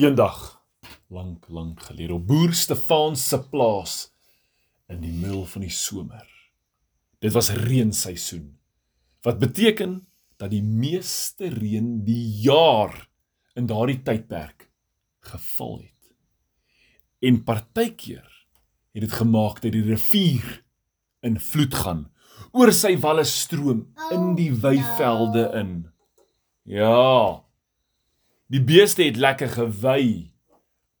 Eendag, lank lank gelede op boer Stefan se plaas in die middel van die somer. Dit was reenseisoen. Wat beteken dat die meeste reën die jaar in daardie tydperk geval het. En partykeer het dit gemaak dat die rivier in vloed gaan, oor sy walle stroom in die weivelde in. Ja. Die beeste het lekker gewy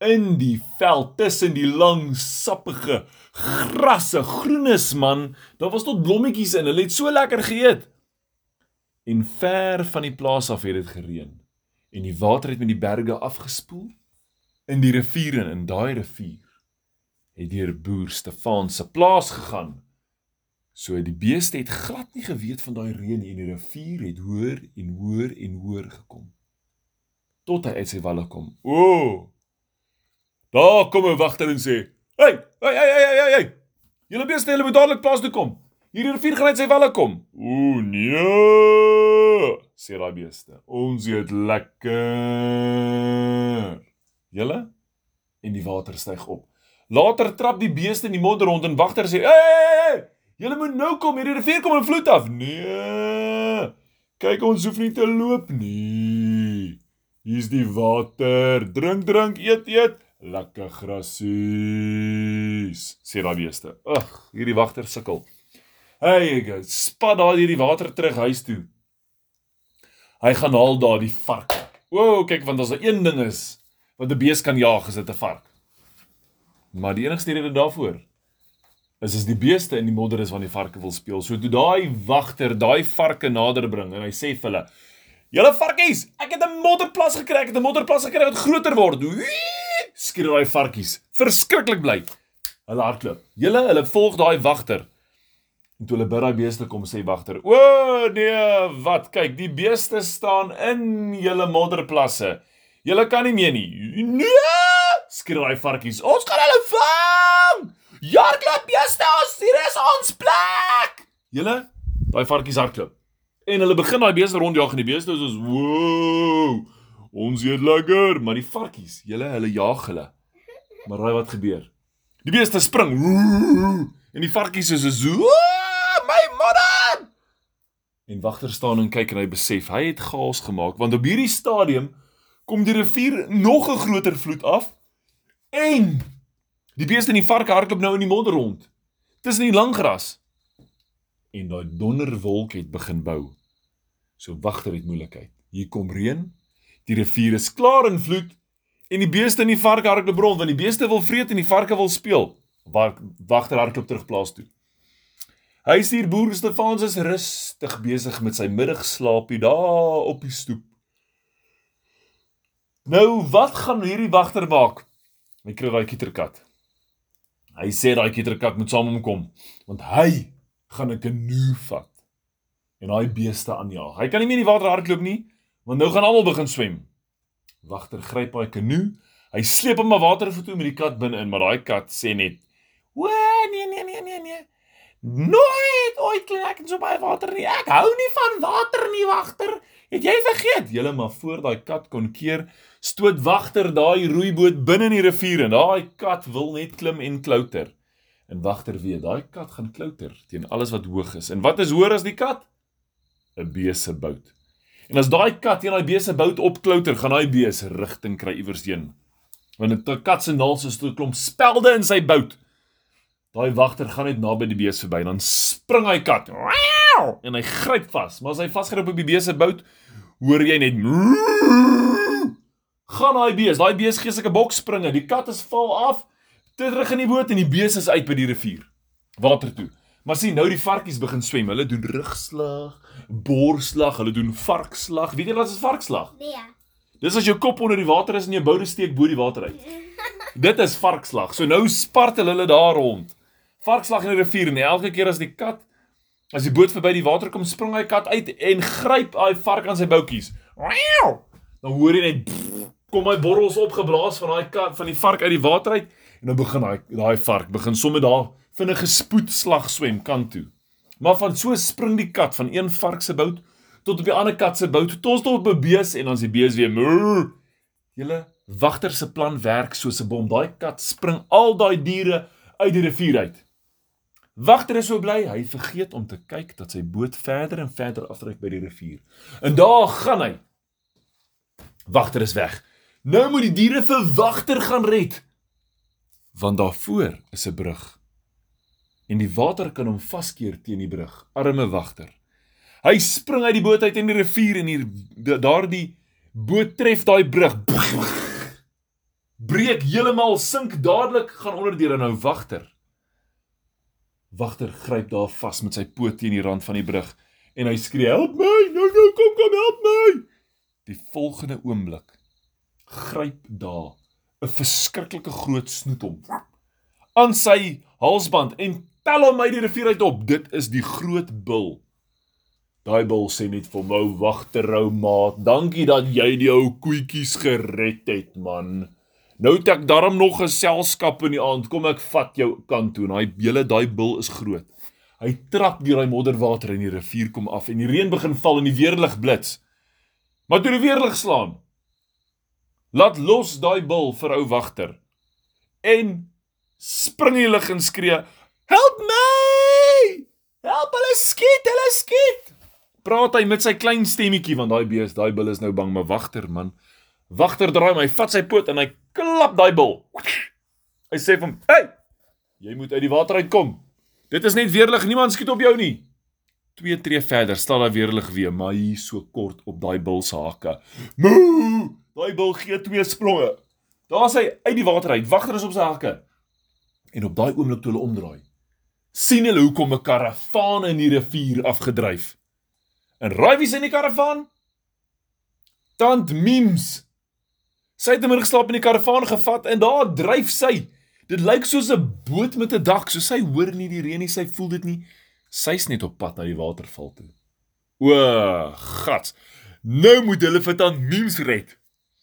in die veld tussen die lang sappige grasse, groenes man. Daar was tot blommetjies in. Hulle het so lekker geëet. En ver van die plaas af het dit gereën en die water het met die berge afgespoel in die riviere en in daai rivier het deur boer Stefan se plaas gegaan. So die beeste het glad nie geweet van daai reën en die rivier het hoër en hoër en hoër gekom. Tot hy uit sy walle kom. O! Daar kom 'n wagter en sê: "Hey, hey, hey, hey, hey, hey. Julle beeste, julle moet dadelik plaas toe kom. Hierdie rivier gaan uit sy walle kom." O nee! sê daai beeste. Ons eet lekker. Julle en die water styg op. Later trap die beeste in die modder rond en wagter sê: "Hey, hey, hey, julle moet nou kom, hierdie rivier kom in vloed af." Nee. Kyk ons hoef nie te loop nie. Hier's die water. Drink, drink, eet, eet. Lekker grasies. Sê daai beeste. Ag, hierdie wagter sukkel. Hey, ek spat daar hierdie water terug huis toe. Hy gaan haal daar die vark. O, wow, kyk want as daar een ding is wat 'n bees kan jaag, is dit 'n vark. Maar die enigste rede daarvoor is as die beeste in die modder is wanneer die varke wil speel. So toe daai wagter daai varke nader bring en hy sê vir hulle: "Julle varkies, ek het 'n modderplas gekry, ek het 'n modderplas gekry wat groter word." Skree daai varkies, verskriklik bly. Hulle hardloop. Julle, hulle volg daai wagter. En toe hulle by daai beeste kom, sê wagter: "O nee, wat? Kyk, die beeste staan in julle modderplasse. Julle kan nie meer nie." Nee! Skree daai varkies: "Ons gaan hulle vang!" Hardloop beeste, ons hier is ons plek. Julle, daai varkies hardloop. En hulle begin daai beeste rondjag en die beeste is soos: "Woew! Ons eet lekker." Maar die varkies, julle, hulle jag hulle. Maar raai wat gebeur? Die beeste spring. En die varkies is so: "My modder!" En wagter staan en kyk en hy besef hy het chaos gemaak want op hierdie stadium kom die rivier nog 'n groter vloed af en Die beeste en die varke hardloop nou in die modder rond. Tussen die lang gras. En daai donderwolk het begin bou. So wagter het moeilikheid. Hier kom reën. Die rivier is klaar in vloed en die beeste en die varke hardloop rond want die beeste wil vreet en die varke wil speel. Wagter hardloop terug plaas toe. Hy stuur boer Stefans is rustig besig met sy middagslaapie daar op die stoep. Nou, wat gaan hierdie wagter maak? Hy kry daai kieterkat. Hy sê daai kieterkat moet saam met hom kom want hy gaan 'n kanoe vat en daai beeste aanjaag. Hy kan nie meer in die water hardloop nie want nou gaan almal begin swem. Wagter gryp daai kanoe. Hy sleep hom na water toe met die kat binne in, maar daai kat sê net: "O nee nee nee nee nee. Nooit ooit klim ek in so baie water nie. Ek hou nie van water nie, wagter. Het jy vergeet? Julle maar voor daai kat kon keer stoot wagter daai roeiboot binne in die rivier en daai kat wil net klim en klouter. En wagter weet, daai kat gaan klouter teen alles wat hoog is. En wat is hoër as die kat? 'n Beese bout. En as daai kat teen daai beese bout opklouter, gaan daai bees rigting kry iewers heen. Want 'n kat se naels is 'n klomp spelde in sy bout. Daai wagter gaan net naby die bees verby, dan spring hy kat. En hy gryp vas, maar as hy vasgryp op die bees se bout, hoor jy net gaan daai bees, daai bees gee sulke bok springe, die kat is val af, terug in die boot en die bees is uit by die rivier. Water toe. Maar sien, nou die varkies begin swem. Hulle doen rugslag, borslag, hulle doen varkslag. Weet jy wat is varkslag? Nee. Dis as jou kop onder die water is en jou boude steek bo die water uit. Dit is varkslag. So nou spartel hulle daar rond. Varkslag in die rivier en elke keer as die kat as die boot verby die water kom, spring hy kat uit en gryp daai vark aan sy boutjies. Dan hoor jy net kom hy borrels opgeblaas van daai kat van die vark uit die water uit en dan begin daai daai vark begin sommer daar vinnige spoedslag swem kant toe. Maar van so spring die kat van een vark se bout tot op die ander kat se bout tot tot op bees en dan is die bees weer. Julle Wagter se plan werk soos 'n bom. Daai kat spring al daai diere uit die rivier uit. Wagter is so bly, hy vergeet om te kyk dat sy boot verder en verder afdryf by die rivier. En daar gaan hy. Wagter is weg. Nou moet die diere vir Wagter gaan red. Want daarvoor is 'n brug. En die water kan hom vaskeer teen die brug. Arme Wagter. Hy spring uit die boot uit in die rivier en hier daardie boot tref daai brug. Breek heeltemal, sink dadelik, gaan onder deur en nou Wagter. Wagter gryp daar vas met sy poot teen die rand van die brug en hy skree: "Help my! Nou nou kom kom help my!" Die volgende oomblik gryp daar 'n verskriklike groot snoet hom aan sy halsband en tel hom uit die rivier uit op. Dit is die groot bil. Daai bil sê net vir my wagterou maat, dankie dat jy die ou koetjies gered het man. Nou het ek darm nog geselskap in die aand. Kom ek vat jou kant toe. Daai hele daai bil is groot. Hy trap deur daai modderwater in die rivier kom af en die reën begin val en die weerlig blits. Maar toe die weerlig slaan, laat los daai bil vir ou wagter. En spring in die lug en skree: "Help my! Help hulle skiet, hulle skiet!" praat hy met sy klein stemmetjie want daai bees, daai bil is nou bang, maar wagter man. Wagter draai my, vat sy poot en hy klap daai bil. Hy sê vir hom: "Hey, jy moet uit die water uitkom. Dit is net weerlig, niemand skiet op jou nie." Twee tree verder staan daar weerlig weer, maar hier so kort op daai bil se hakke. Moo! Daai bil gee twee spronge. Daar's hy uit die water uit. Wagter is op sy hakke. En op daai oomblik toe hulle omdraai, sien hulle hoe kom 'n karavaan in die rivier afgedryf. En raai wie's in die karavaan? Tant Mims. Sy het hom geslaap in die karavaan gevat en daar dryf sy. Dit lyk soos 'n boot met 'n dak, so sy hoor nie die reën nie, sy voel dit nie. Sy's net op pad na die waterval toe. O, gat. Nou moet hulle vir tant Mims red.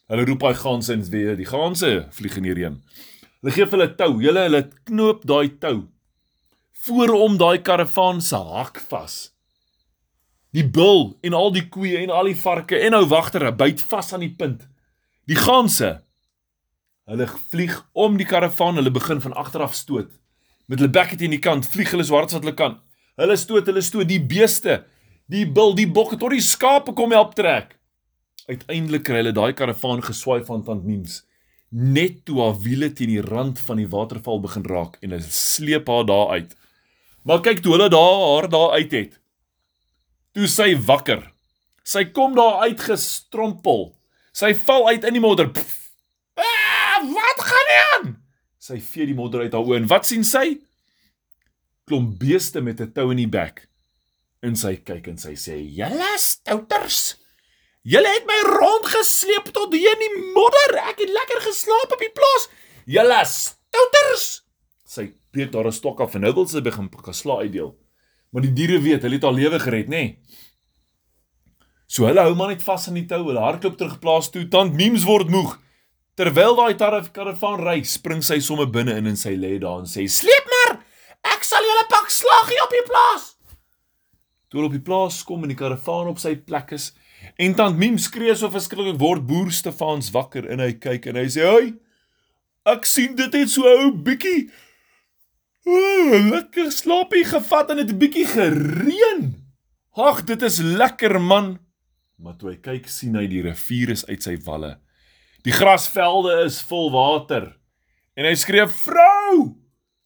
Hulle roep hy ganse en die ganse vlieg in die reën. Hulle gee vir hulle tou, hulle hulle knoop daai tou voor om daai karavaan se hak vas. Die bul en al die koeie en al die varke en ou wagtere byt vas aan die punt. Die ganse. Hulle vlieg om die karavaan, hulle begin van agter af stoot. Met hulle bekke teen die kant, vlieg hulle so hard as wat hulle kan. Hulle stoot, hulle stoot die beeste, die bul, die bokke tot die skape kom help trek. Uiteindelik kry hulle daai karavaan geswaai van tant Mims. Net toe haar wiele teen die rand van die waterval begin raak en hulle sleep haar daar uit. Maar kyk toe hulle daar haar daar uit het. Toe sy wakker. Sy kom daar uit gestrompel. Sy val uit in die modder. Ah, wat gaan aan? Sy vee die modder uit haar oë en wat sien sy? Klomp beeste met 'n tou in die bek. En sy kyk en sy sê: "Julle stouters. Julle het my rondgesleep tot hier in die modder. Ek het lekker geslaap op die plaas. Julle stouters." Sy breek daar 'n stok af en nou wil sy begin gesla uitdeel. Maar die diere weet, hulle het haar lewe gered, nê? Nee. So hulle hou maar net vas aan die tou, hulle hardloop terug plaas toe. Tant Mims word moeg. Terwyl daai karavaan ry, spring sy somme binne in en sy lê daar en sê: "Sleep maar. Ek sal julle pak slaggie op die plaas." Toe op die plaas kom en die karavaan op sy plek is, en tant Mims skree so verskriklik word boer Stefans wakker en hy kyk en hy sê: "Hoi, ek sien dit het so ou bietjie Ooh, lekker slaapie gevat en dit 'n bietjie gereën. Ag, dit is lekker man. Maar toe hy kyk, sien hy die rivier is uit sy walle. Die grasvelde is vol water. En hy skree: "Vrou!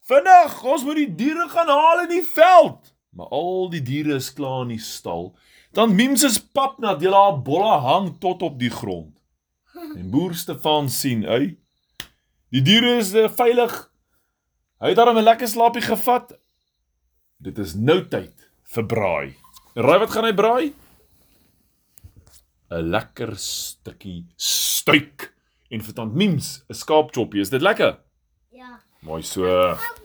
Vinnig, ons moet die diere gaan haal in die veld." Maar al die diere is klaar in die stal. Dan Mims se pap na die haar bolle hang tot op die grond. En boer Stefan sien, "Ey, die diere is eh, veilig Hy het daarom 'n lekker slaapie gevat. Dit is nou tyd vir braai. Raai wat gaan hy braai? 'n Lekker stukkie struik en vir tant Mims 'n skaapchoppie. Is dit lekker? Ja. Mooi so.